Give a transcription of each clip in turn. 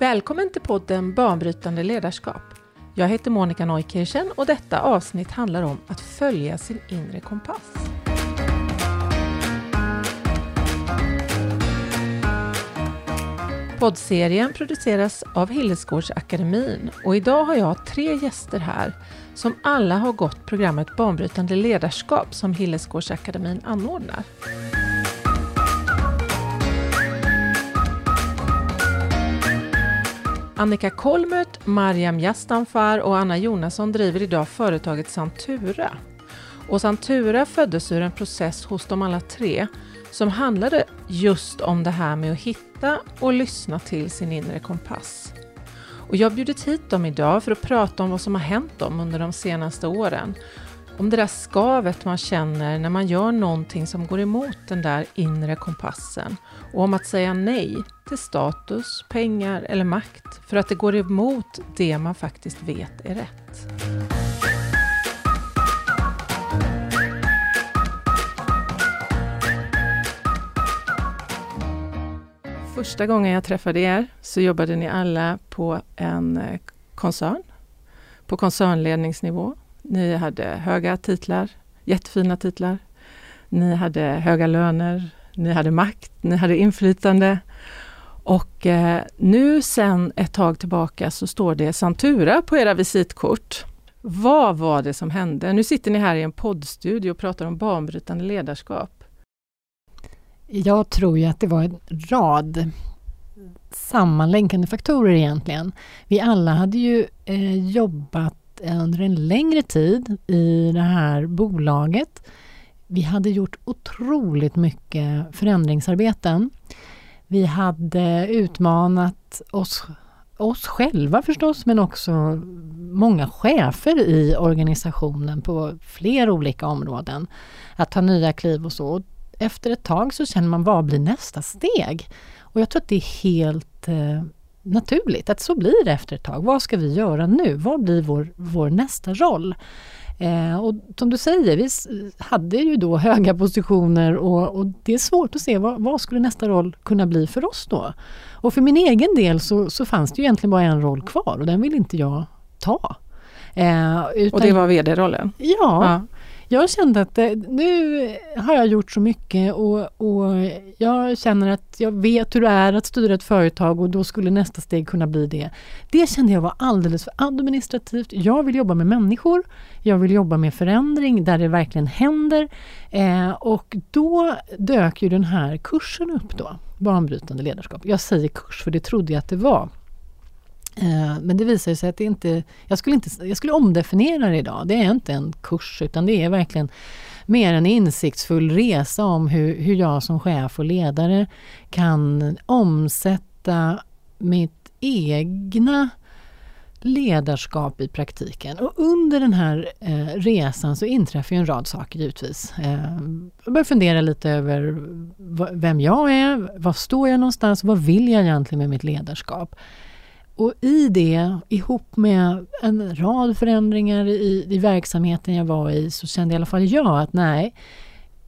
Välkommen till podden Banbrytande ledarskap. Jag heter Monica Neukirchen och detta avsnitt handlar om att följa sin inre kompass. Poddserien produceras av Hillesgårdsakademin och idag har jag tre gäster här som alla har gått programmet Banbrytande ledarskap som Hillesgårdsakademin anordnar. Annika Kolmert, Mariam Jastanfar och Anna Jonasson driver idag företaget Santura. Och Santura föddes ur en process hos de alla tre som handlade just om det här med att hitta och lyssna till sin inre kompass. Och jag har bjudit hit dem idag för att prata om vad som har hänt dem under de senaste åren. Om det där skavet man känner när man gör någonting som går emot den där inre kompassen. Och om att säga nej till status, pengar eller makt för att det går emot det man faktiskt vet är rätt. Första gången jag träffade er så jobbade ni alla på en eh, koncern, på koncernledningsnivå. Ni hade höga titlar, jättefina titlar. Ni hade höga löner, ni hade makt, ni hade inflytande. Och eh, nu sen ett tag tillbaka så står det Santura på era visitkort. Vad var det som hände? Nu sitter ni här i en poddstudio och pratar om banbrytande ledarskap. Jag tror ju att det var en rad sammanlänkande faktorer egentligen. Vi alla hade ju eh, jobbat Eh, under en längre tid i det här bolaget. Vi hade gjort otroligt mycket förändringsarbeten. Vi hade utmanat oss, oss själva förstås, men också många chefer i organisationen på flera olika områden. Att ta nya kliv och så efter ett tag så känner man vad blir nästa steg? Och jag tror att det är helt eh, naturligt att så blir det efter ett tag. Vad ska vi göra nu? Vad blir vår, vår nästa roll? Eh, och som du säger, vi hade ju då höga positioner och, och det är svårt att se vad, vad, skulle nästa roll kunna bli för oss då? Och för min egen del så, så fanns det ju egentligen bara en roll kvar och den vill inte jag ta. Eh, utan, och det var VD-rollen? Ja, ja, jag kände att eh, nu har jag gjort så mycket och, och jag känner att jag vet hur det är att styra ett företag och då skulle nästa steg kunna bli det. Det kände jag var alldeles för administrativt. Jag vill jobba med människor. Jag vill jobba med förändring där det verkligen händer. Eh, och då dök ju den här kursen upp då, banbrytande ledarskap. Jag säger kurs för det trodde jag att det var. Eh, men det visar sig att det inte jag, skulle inte... jag skulle omdefiniera det idag. Det är inte en kurs utan det är verkligen mer en insiktsfull resa om hur, hur jag som chef och ledare kan omsätta mitt egna ledarskap i praktiken. Och under den här eh, resan så inträffar ju en rad saker givetvis. Eh, jag börjar fundera lite över vem jag är, var står jag någonstans, vad vill jag egentligen med mitt ledarskap? Och i det, ihop med en rad förändringar i, i verksamheten jag var i, så kände i alla fall jag att nej,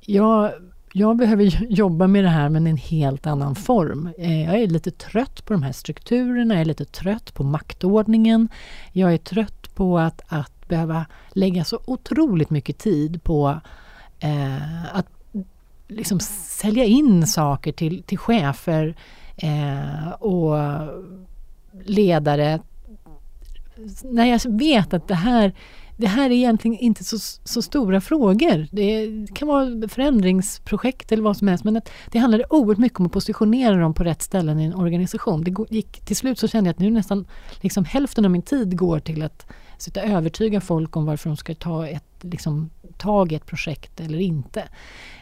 jag, jag behöver jobba med det här men i en helt annan form. Eh, jag är lite trött på de här strukturerna, jag är lite trött på maktordningen. Jag är trött på att, att behöva lägga så otroligt mycket tid på eh, att liksom sälja in saker till, till chefer eh, och ledare när jag vet att det här, det här är egentligen inte så, så stora frågor. Det kan vara förändringsprojekt eller vad som helst men att det handlade oerhört mycket om att positionera dem på rätt ställen i en organisation. Det gick, till slut så kände jag att nu nästan liksom hälften av min tid går till att sitta och övertyga folk om varför de ska ta ett liksom, tag i ett projekt eller inte.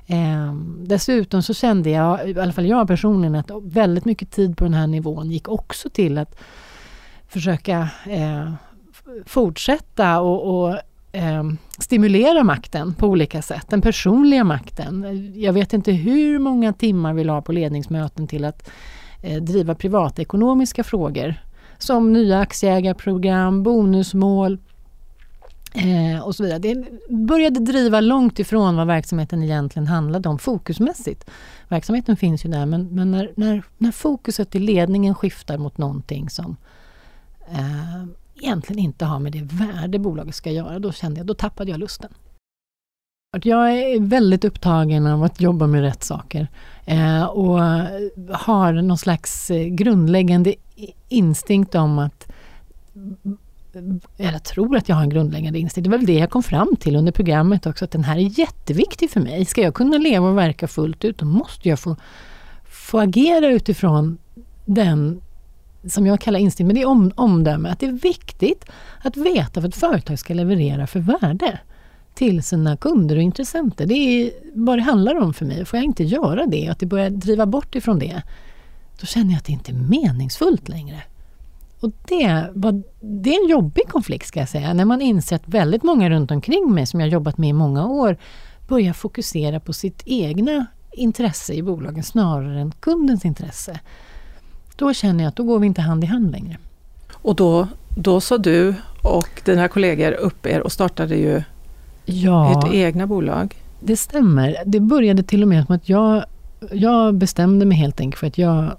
Eh, dessutom så kände jag, i alla fall jag personligen, att väldigt mycket tid på den här nivån gick också till att försöka eh, fortsätta och, och eh, stimulera makten på olika sätt, den personliga makten. Jag vet inte hur många timmar vi la på ledningsmöten till att eh, driva privatekonomiska frågor som nya aktieägarprogram, bonusmål, Eh, och så vidare. Det började driva långt ifrån vad verksamheten egentligen handlade om fokusmässigt. Verksamheten finns ju där men, men när, när, när fokuset i ledningen skiftar mot någonting som eh, egentligen inte har med det värde bolaget ska göra, då kände jag, då tappade jag lusten. Jag är väldigt upptagen av att jobba med rätt saker eh, och har någon slags eh, grundläggande instinkt om att jag tror att jag har en grundläggande instinkt. Det var väl det jag kom fram till under programmet också, att den här är jätteviktig för mig. Ska jag kunna leva och verka fullt ut, då måste jag få, få agera utifrån den som jag kallar instinkt, men det är om, omdöme. Att det är viktigt att veta vad ett företag ska leverera för värde till sina kunder och intressenter. Det är vad det handlar om för mig. Får jag inte göra det och att det börjar driva bort ifrån det, då känner jag att det inte är meningsfullt längre. Och det, var, det är en jobbig konflikt ska jag säga, när man inser att väldigt många runt omkring mig som jag jobbat med i många år börjar fokusera på sitt egna intresse i bolagen snarare än kundens intresse. Då känner jag att då går vi inte hand i hand längre. Och då, då sa du och dina kollegor upp er och startade ju ja, ert egna bolag. Det stämmer. Det började till och med med att jag, jag bestämde mig helt enkelt för att jag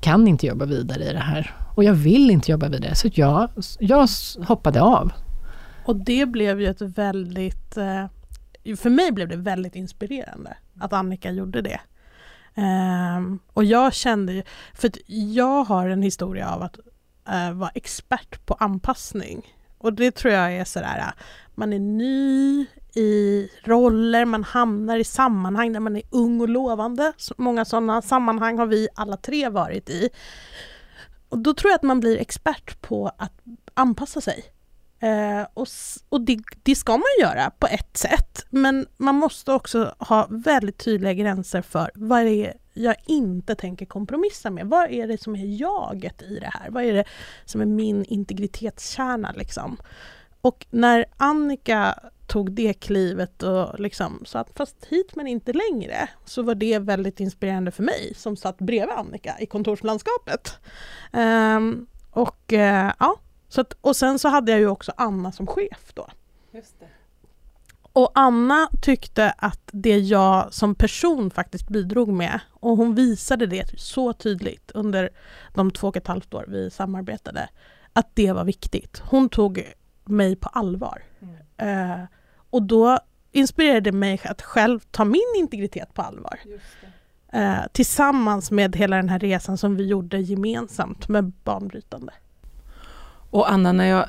kan inte jobba vidare i det här. Och jag vill inte jobba vidare, så jag, jag hoppade av. Och det blev ju ett väldigt, eh, för mig blev det väldigt inspirerande att Annika gjorde det. Um, och jag kände ju, för jag har en historia av att uh, vara expert på anpassning. Och det tror jag är sådär, äh, man är ny i roller, man hamnar i sammanhang där man är ung och lovande. Så många sådana sammanhang har vi alla tre varit i. Och då tror jag att man blir expert på att anpassa sig. Eh, och och det, det, ska man göra på ett sätt, men man måste också ha väldigt tydliga gränser för vad det är jag inte tänker kompromissa med. Vad är det som är jaget i det här? Vad är det som är min integritetskärna liksom? Och när Annika tog det klivet och liksom sa att fast hit men inte längre, så var det väldigt inspirerande för mig som satt bredvid Annika i kontorslandskapet. Um, och uh, ja, så att, och sen så hade jag ju också Anna som chef då. Och Anna tyckte att det jag som person faktiskt bidrog med, och hon visade det så tydligt under de två och ett halvt år vi samarbetade, att det var viktigt. Hon tog mig på allvar. Mm. Uh, och då inspirerade det mig att själv ta min integritet på allvar. Uh, tillsammans med hela den här resan som vi gjorde gemensamt med banbrytande. Och Anna, när jag,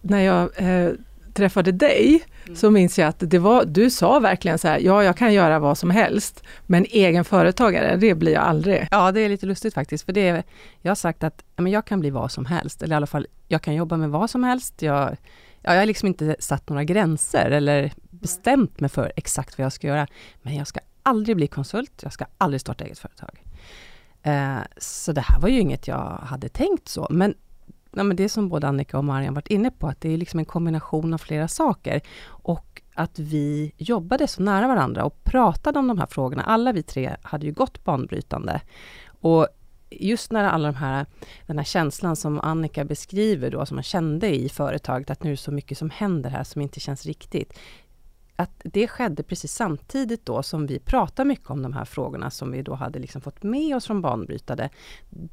när jag eh, träffade dig mm. så minns jag att det var, du sa verkligen så här, ja jag kan göra vad som helst, men egen företagare, det blir jag aldrig. Ja, det är lite lustigt faktiskt, för det, jag har sagt att men jag kan bli vad som helst, eller i alla fall, jag kan jobba med vad som helst. Jag, jag har liksom inte satt några gränser eller bestämt mig för exakt vad jag ska göra, men jag ska aldrig bli konsult, jag ska aldrig starta eget företag. Eh, så det här var ju inget jag hade tänkt så, men ja, men det som både Annika och Marian varit inne på, att det är liksom en kombination av flera saker. Och att vi jobbade så nära varandra och pratade om de här frågorna. Alla vi tre hade ju gått banbrytande. Och just när alla de här, den här känslan som Annika beskriver då, som man kände i företaget, att nu är det så mycket som händer här som inte känns riktigt. Att det skedde precis samtidigt då som vi pratade mycket om de här frågorna som vi då hade liksom fått med oss från banbrytade.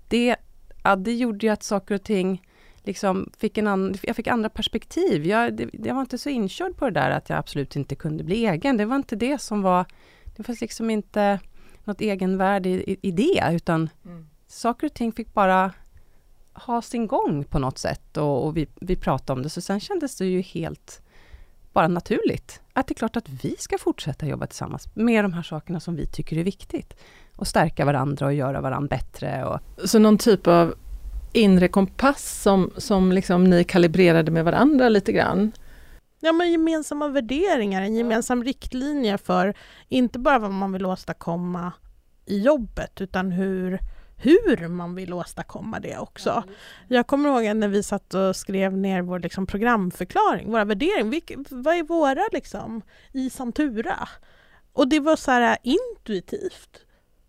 Det, ja, det gjorde ju att saker och ting liksom fick en an, jag fick andra perspektiv. Jag, det, jag var inte så inkörd på det där att jag absolut inte kunde bli egen. Det var inte det som var... Det fanns liksom inte något egenvärde i, i, det, utan mm. saker och ting fick bara ha sin gång på något sätt och, och vi, vi pratade om det. Så sen kändes det ju helt bara naturligt att det är klart att vi ska fortsätta jobba tillsammans med de här sakerna som vi tycker är viktigt. Och stärka varandra och göra varandra bättre. Och... Så någon typ av inre kompass som, som liksom ni kalibrerade med varandra lite grann? Ja, men gemensamma värderingar, en gemensam riktlinje för inte bara vad man vill åstadkomma i jobbet, utan hur, hur man vill åstadkomma det också. Ja. Jag kommer ihåg när vi satt och skrev ner vår liksom, programförklaring, våra värderingar. Vilka, vad är våra liksom, i Santura? Och det var så här intuitivt.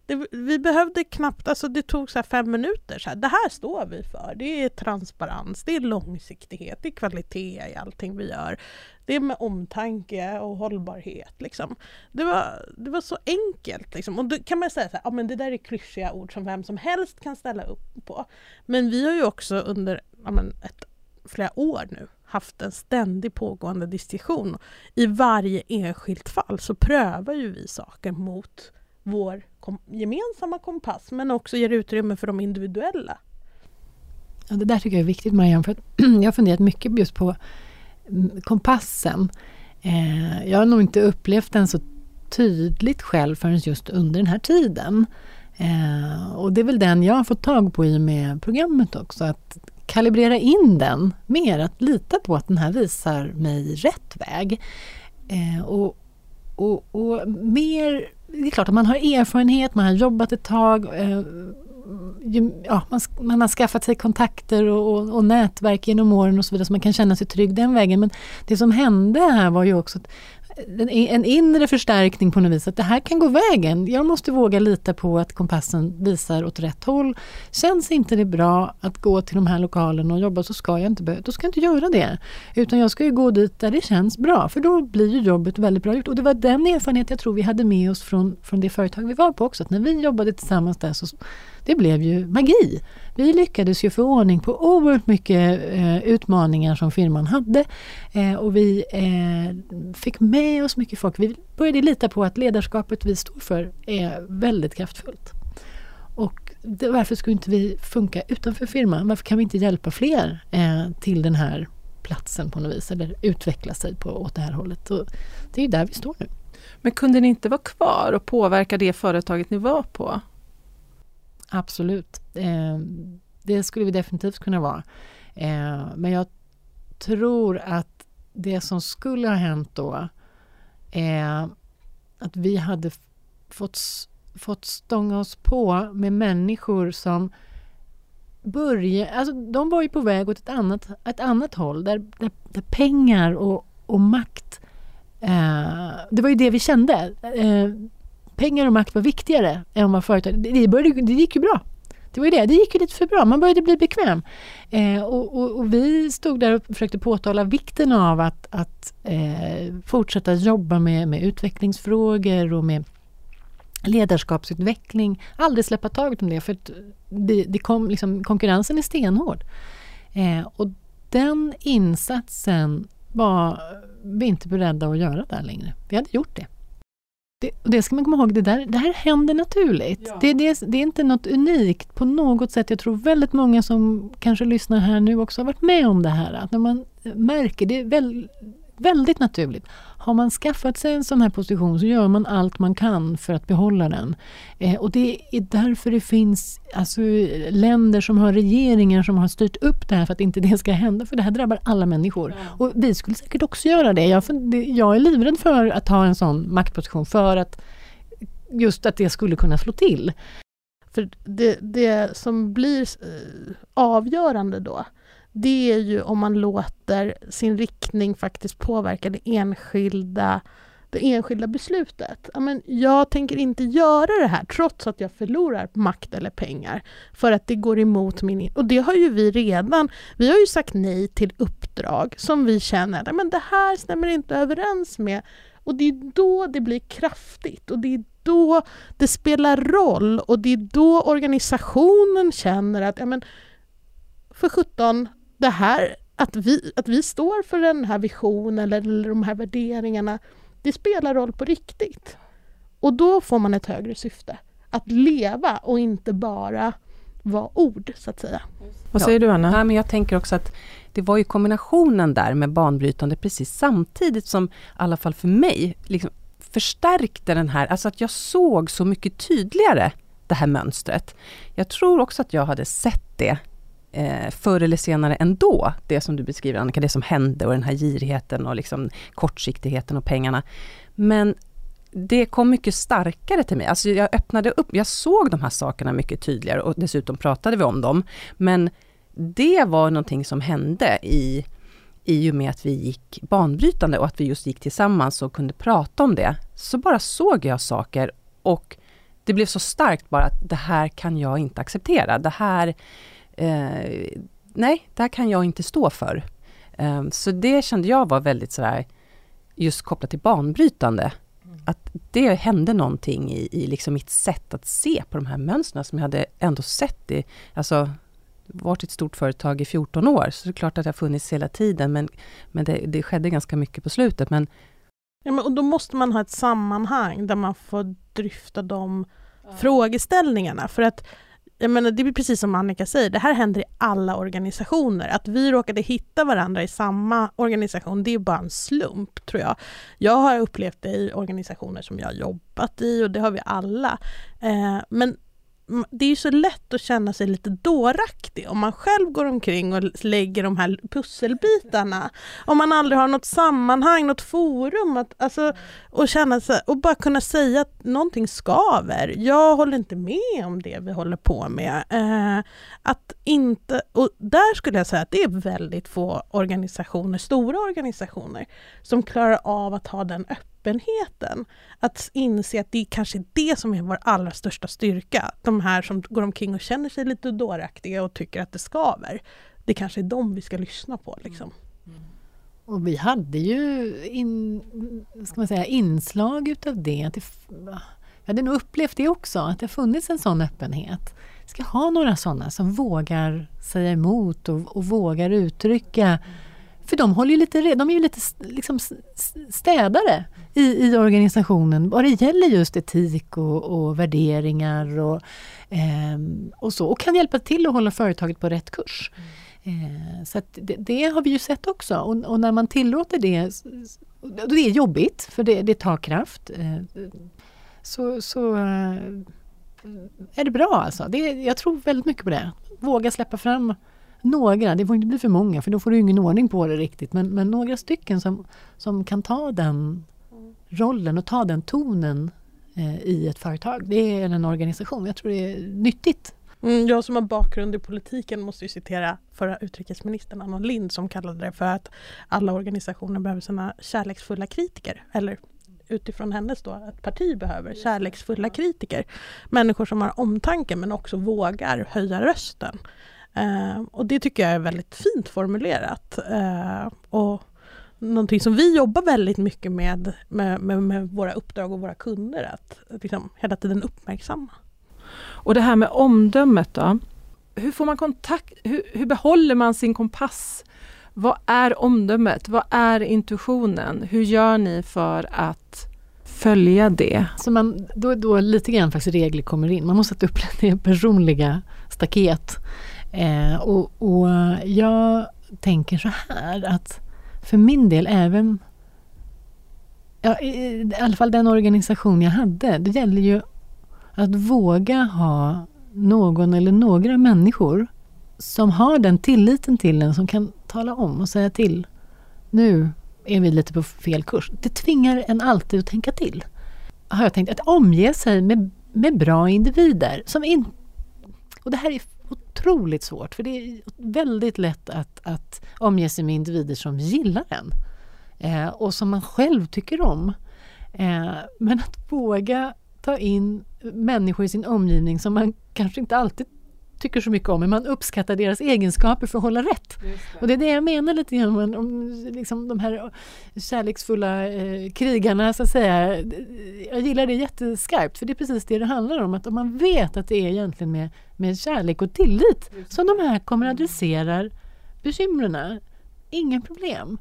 Det, vi behövde knappt, alltså det tog så fem minuter. Så här, det här står vi för. Det är transparens, det är långsiktighet, det är kvalitet i allting vi gör. Det är med omtanke och hållbarhet. Liksom. Det, var, det var så enkelt. Liksom. Och då kan man säga så här, ja, men det där är klyschiga ord som vem som helst kan ställa upp på. Men vi har ju också under ja, men ett, flera år nu haft en ständig pågående diskussion. I varje enskilt fall så prövar ju vi saker mot vår kom gemensamma kompass men också ger utrymme för de individuella. Ja, det där tycker jag är viktigt Marianne, för jag har funderat mycket just på mm, kompassen. Eh, jag har nog inte upplevt den så tydligt själv förrän just under den här tiden. Eh, och det är väl den jag har fått tag på i med programmet också. Att kalibrera in den mer, att lita på att den här visar mig rätt väg. Eh, och, och, och mer det är klart att man har erfarenhet, man har jobbat ett tag. Eh, ja, man, man, har skaffat sig kontakter och, och, och, nätverk genom åren och så vidare så man kan känna sig trygg den vägen. Men det som hände här var ju också att en inre förstärkning på något vis, att det här kan gå vägen. Jag måste våga lita på att kompassen visar åt rätt håll. Känns inte det bra att gå till de här lokalerna och jobba så ska jag inte, då ska jag inte göra det. Utan jag ska ju gå dit där det känns bra, för då blir ju jobbet väldigt bra gjort. Och det var den erfarenhet jag tror vi hade med oss från, från det företag vi var på också, att när vi jobbade tillsammans där så det blev ju magi. Vi lyckades ju få ordning på oerhört mycket eh, utmaningar som firman hade eh, och vi eh, fick med oss mycket folk. Vi började lita på att ledarskapet vi står för är väldigt kraftfullt. Och det, varför skulle inte vi funka utanför firman? Varför kan vi inte hjälpa fler eh, till den här platsen på något vis eller utveckla sig på, åt det här hållet? Och det är ju där vi står nu. Men kunde ni inte vara kvar och påverka det företaget ni var på? Absolut. Eh, det skulle vi definitivt kunna vara. Eh, men jag tror att det som skulle ha hänt då är att vi hade fått, fått stånga oss på med människor som började... Alltså de var ju på väg åt ett annat, ett annat håll där, där, där pengar och, och makt... Eh, det var ju det vi kände. Eh, pengar och makt var viktigare än vad företag... Det, började, det gick ju bra. Det var ju det, det gick ju lite för bra. Man började bli bekväm. Eh, och, och, och, vi stod där och försökte påtala vikten av att, att eh, fortsätta jobba med, med utvecklingsfrågor och med ledarskapsutveckling. Aldrig släppa taget om det för det, det kom, liksom, konkurrensen är stenhård. Eh, och den insatsen var vi inte beredda att göra där längre. Vi hade gjort det. Det, det ska man komma ihåg, det, där, det här händer naturligt. Ja. Det, det, det, är inte något unikt på något sätt. Jag tror väldigt många som kanske lyssnar här nu också har varit med om det här. Att när man märker, det är väl, väldigt naturligt. Har man skaffat sig en sån här position så gör man allt man kan för att behålla den. Eh, och det är därför det finns alltså, länder som har regeringar som har styrt upp det här för att inte det ska hända. För det här drabbar alla människor. Ja. Och vi skulle säkert också göra det. Jag, jag är livrädd för att ha en sån maktposition för att just att det skulle kunna slå till. För det, det som blir eh, avgörande då det är ju om man låter sin riktning faktiskt påverka det enskilda, det enskilda beslutet. Men jag tänker inte göra det här trots att jag förlorar makt eller pengar för att det går emot min... Och det har ju vi redan. Vi har ju sagt nej till uppdrag som vi känner att det här stämmer inte överens med och det är då det blir kraftigt och det är då det spelar roll och det är då organisationen känner att ja, men, för 17 det här, att vi, att vi står för den här visionen eller, eller de här värderingarna, det spelar roll på riktigt. Och då får man ett högre syfte. Att leva och inte bara vara ord, så att säga. Vad säger du, Anna? Ja, men jag tänker också att det var ju kombinationen där med banbrytande precis samtidigt som, i alla fall för mig, liksom förstärkte den här, alltså att jag såg så mycket tydligare det här mönstret. Jag tror också att jag hade sett det eh, förr eller senare ändå, det som du beskriver Annika, det som hände och den här girigheten och liksom kortsiktigheten och pengarna. Men det kom mycket starkare till mig. Alltså jag öppnade upp, jag såg de här sakerna mycket tydligare och dessutom pratade vi om dem. Men det var någonting som hände i, i och med att vi gick banbrytande och att vi just gick tillsammans och kunde prata om det. Så bara såg jag saker och det blev så starkt bara att det här kan jag inte acceptera. Det här, eh, nej, det här kan jag inte stå för. Eh, så det kände jag var väldigt sådär, just kopplat till banbrytande. Mm. Att det hände någonting i, i liksom mitt sätt att se på de här mönstren som jag hade ändå sett i, alltså varit ett stort företag i 14 år, så det är klart att det har funnits hela tiden, men, men det, det skedde ganska mycket på slutet. Men Ja, men, och då måste man ha ett sammanhang där man får dryfta de ja. frågeställningarna. För att jag menar, det blir precis som Annika säger, det här händer i alla organisationer. Att vi råkade hitta varandra i samma organisation, det är bara en slump tror jag. Jag har upplevt det i organisationer som jag har jobbat i och det har vi alla. Eh, men det är ju så lätt att känna sig lite dåraktig om man själv går omkring och lägger de här pusselbitarna. Om man aldrig har något sammanhang, något forum att, alltså, och, känna sig, och bara kunna säga att någonting skaver. Jag håller inte med om det vi håller på med. Eh, att inte, och där skulle jag säga att det är väldigt få organisationer, stora organisationer, som klarar av att ha den öppenheten öppenheten. Att inse att det kanske är det som är vår allra största styrka. De här som går omkring och känner sig lite dåraktiga och tycker att det skaver. Det kanske är dem vi ska lyssna på. Liksom. Mm. Och vi hade ju in, ska man säga, inslag utav det. Att det jag hade nog upplevt det också, att det har funnits en sån öppenhet. Vi ska ha några sådana som vågar säga emot och, och vågar uttrycka för de, håller ju lite, de är ju lite liksom städare i, i organisationen vad det gäller just etik och, och värderingar och, eh, och så. Och kan hjälpa till att hålla företaget på rätt kurs. Eh, så det, det, har vi ju sett också. Och, och, när man tillåter det, det är jobbigt för det, det tar kraft. Eh, så, så eh, är det bra alltså. Det, jag tror väldigt mycket på det. Våga släppa fram några, det får inte bli för många för då får du ingen ordning på det riktigt, men, men några stycken som, som kan ta den rollen och ta den tonen eh, i ett företag. Det är en organisation. Jag tror det är nyttigt. Mm, jag som har bakgrund i politiken måste ju citera förra utrikesministern Anna Lind som kallade det för att alla organisationer behöver sina kärleksfulla kritiker. Eller utifrån hennes då, att parti behöver kärleksfulla kritiker. Människor som har omtanke men också vågar höja rösten. Eh, och det tycker jag är väldigt fint formulerat. Eh, och någonting som vi jobbar väldigt mycket med, med, med, med våra uppdrag och våra kunder, att, att liksom hela tiden uppmärksamma. Och det här med omdömet då? Hur får man kontakt, hur, hur behåller man sin kompass? Vad är omdömet? Vad är intuitionen? Hur gör ni för att följa det? Så man, då, då lite grann faktiskt regler kommer in. Man måste sätta upp lite personliga staket. Eh, och, och, jag tänker så här att för min del även ja, i, i alla fall den organisation jag hade, det gäller ju att våga ha någon eller några människor som har den tilliten till en, som kan tala om och säga till. Nu är vi lite på fel kurs. Det tvingar en alltid att tänka till. Har jag tänkt, att omge sig med, med bra individer. Som in, och det här är otroligt svårt för det är väldigt lätt att, att omge sig med individer som gillar en eh, och som man själv tycker om. Eh, men att våga ta in människor i sin omgivning som man kanske inte alltid tycker så mycket om, men man uppskattar deras egenskaper för att hålla rätt. Det. Och det är det jag menar lite grann om, om liksom de här kärleksfulla eh, krigarna så att säga. Jag gillar det jätteskarpt för det är precis det det handlar om. Att om man vet att det är egentligen med, med kärlek och tillit som de här kommer adresserar bekymren. Inga problem.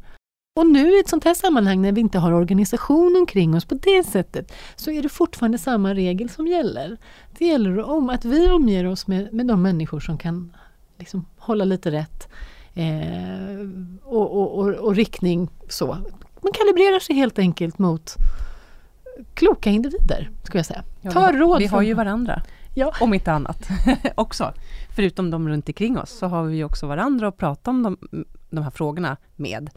Och nu i ett sånt här sammanhang när vi inte har organisation omkring oss på det sättet så är det fortfarande samma regel som gäller. Det gäller om att vi omger oss med, med de människor som kan liksom hålla lite rätt eh, och, och, och, och, riktning så. Man kalibrerar sig helt enkelt mot kloka individer, skulle jag säga. Ja, Ta råd vi har ju varandra. Ja. Om inte annat också. Förutom de runt omkring oss så har vi också varandra att prata om de, de här frågorna med.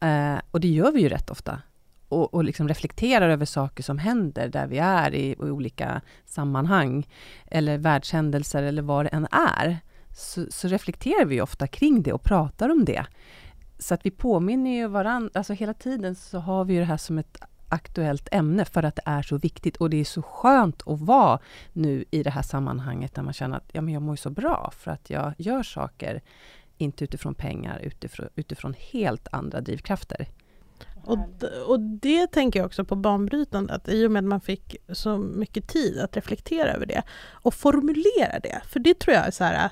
Eh, och det gör vi ju rätt ofta. Och, och liksom reflekterar över saker som händer där vi är i, i olika sammanhang. Eller världshändelser eller vad det än är. Så, så, reflekterar vi ofta kring det och pratar om det. Så att vi påminner ju varandra, alltså hela tiden så har vi ju det här som ett aktuellt ämne för att det är så viktigt och det är så skönt att vara nu i det här sammanhanget där man känner att ja, men jag mår så bra för att jag gör saker, inte utifrån pengar, utifrån, utifrån helt andra drivkrafter. Och, och det tänker jag också på banbrytandet, i och med att man fick så mycket tid att reflektera över det och formulera det. För det tror jag är så här,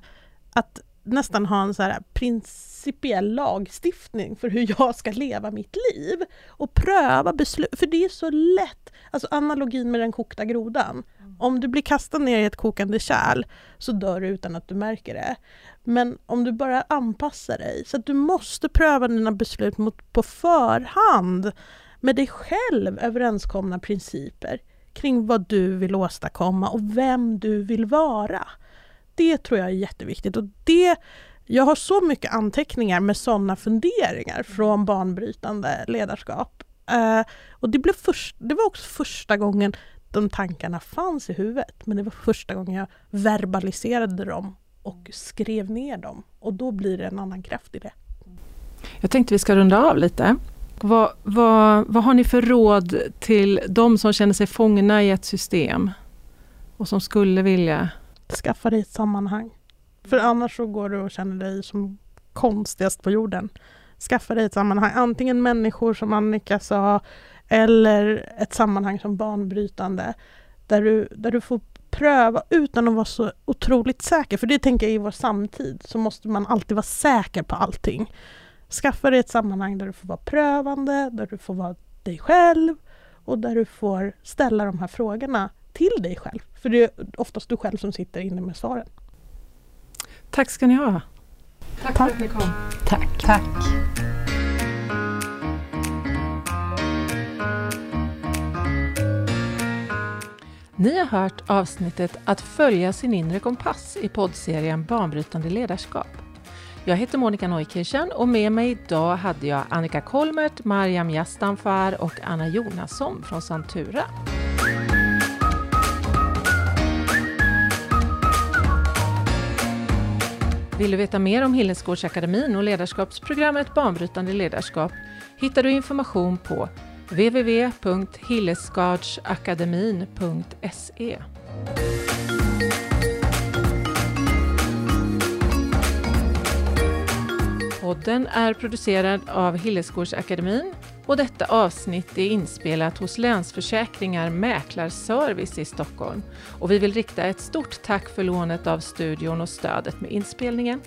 att nästan ha en så här principiell lagstiftning för hur jag ska leva mitt liv. Och pröva beslut, för det är så lätt. Alltså analogin med den kokta grodan. Om du blir kastad ner i ett kokande kärl så dör du utan att du märker det. Men om du bara anpassar dig, så att du måste pröva dina beslut mot, på förhand med dig själv överenskomna principer kring vad du vill åstadkomma och vem du vill vara. Det tror jag är jätteviktigt och det jag har så mycket anteckningar med sådana funderingar från banbrytande ledarskap. Uh, och det, blev först, det var också första gången de tankarna fanns i huvudet, men det var första gången jag verbaliserade dem och skrev ner dem. Och då blir det en annan kraft i det. Jag tänkte vi ska runda av lite. Vad, vad, vad har ni för råd till de som känner sig fångna i ett system och som skulle vilja skaffa dig ett sammanhang. För annars så går du och känner dig som konstigast på jorden. Skaffa dig ett sammanhang, antingen människor som Annika sa, eller ett sammanhang som banbrytande, där du, där du får pröva utan att vara så otroligt säker. För det tänker jag i vår samtid, så måste man alltid vara säker på allting. Skaffa dig ett sammanhang där du får vara prövande, där du får vara dig själv och där du får ställa de här frågorna till dig själv. För det är oftast du själv som sitter inne med svaren. Tack ska ni ha. Tack, Tack. för att ni kom. Tack. Tack. Ni har hört avsnittet Att följa sin inre kompass i poddserien Banbrytande ledarskap. Jag heter Monica Neukirchen och med mig idag hade jag Annika Kolmert, Mariam Yastanfar och Anna Jonasson från Santura. Vill du veta mer om Hillesgårdsakademin och ledarskapsprogrammet Banbrytande ledarskap hittar du information på www.hillesgardsakademin.se. Podden är producerad av Hillesgårdsakademin och detta avsnitt är inspelat hos Länsförsäkringar Mäklarservice i Stockholm. Och vi vill rikta ett stort tack för lånet av studion och stödet med inspelningen.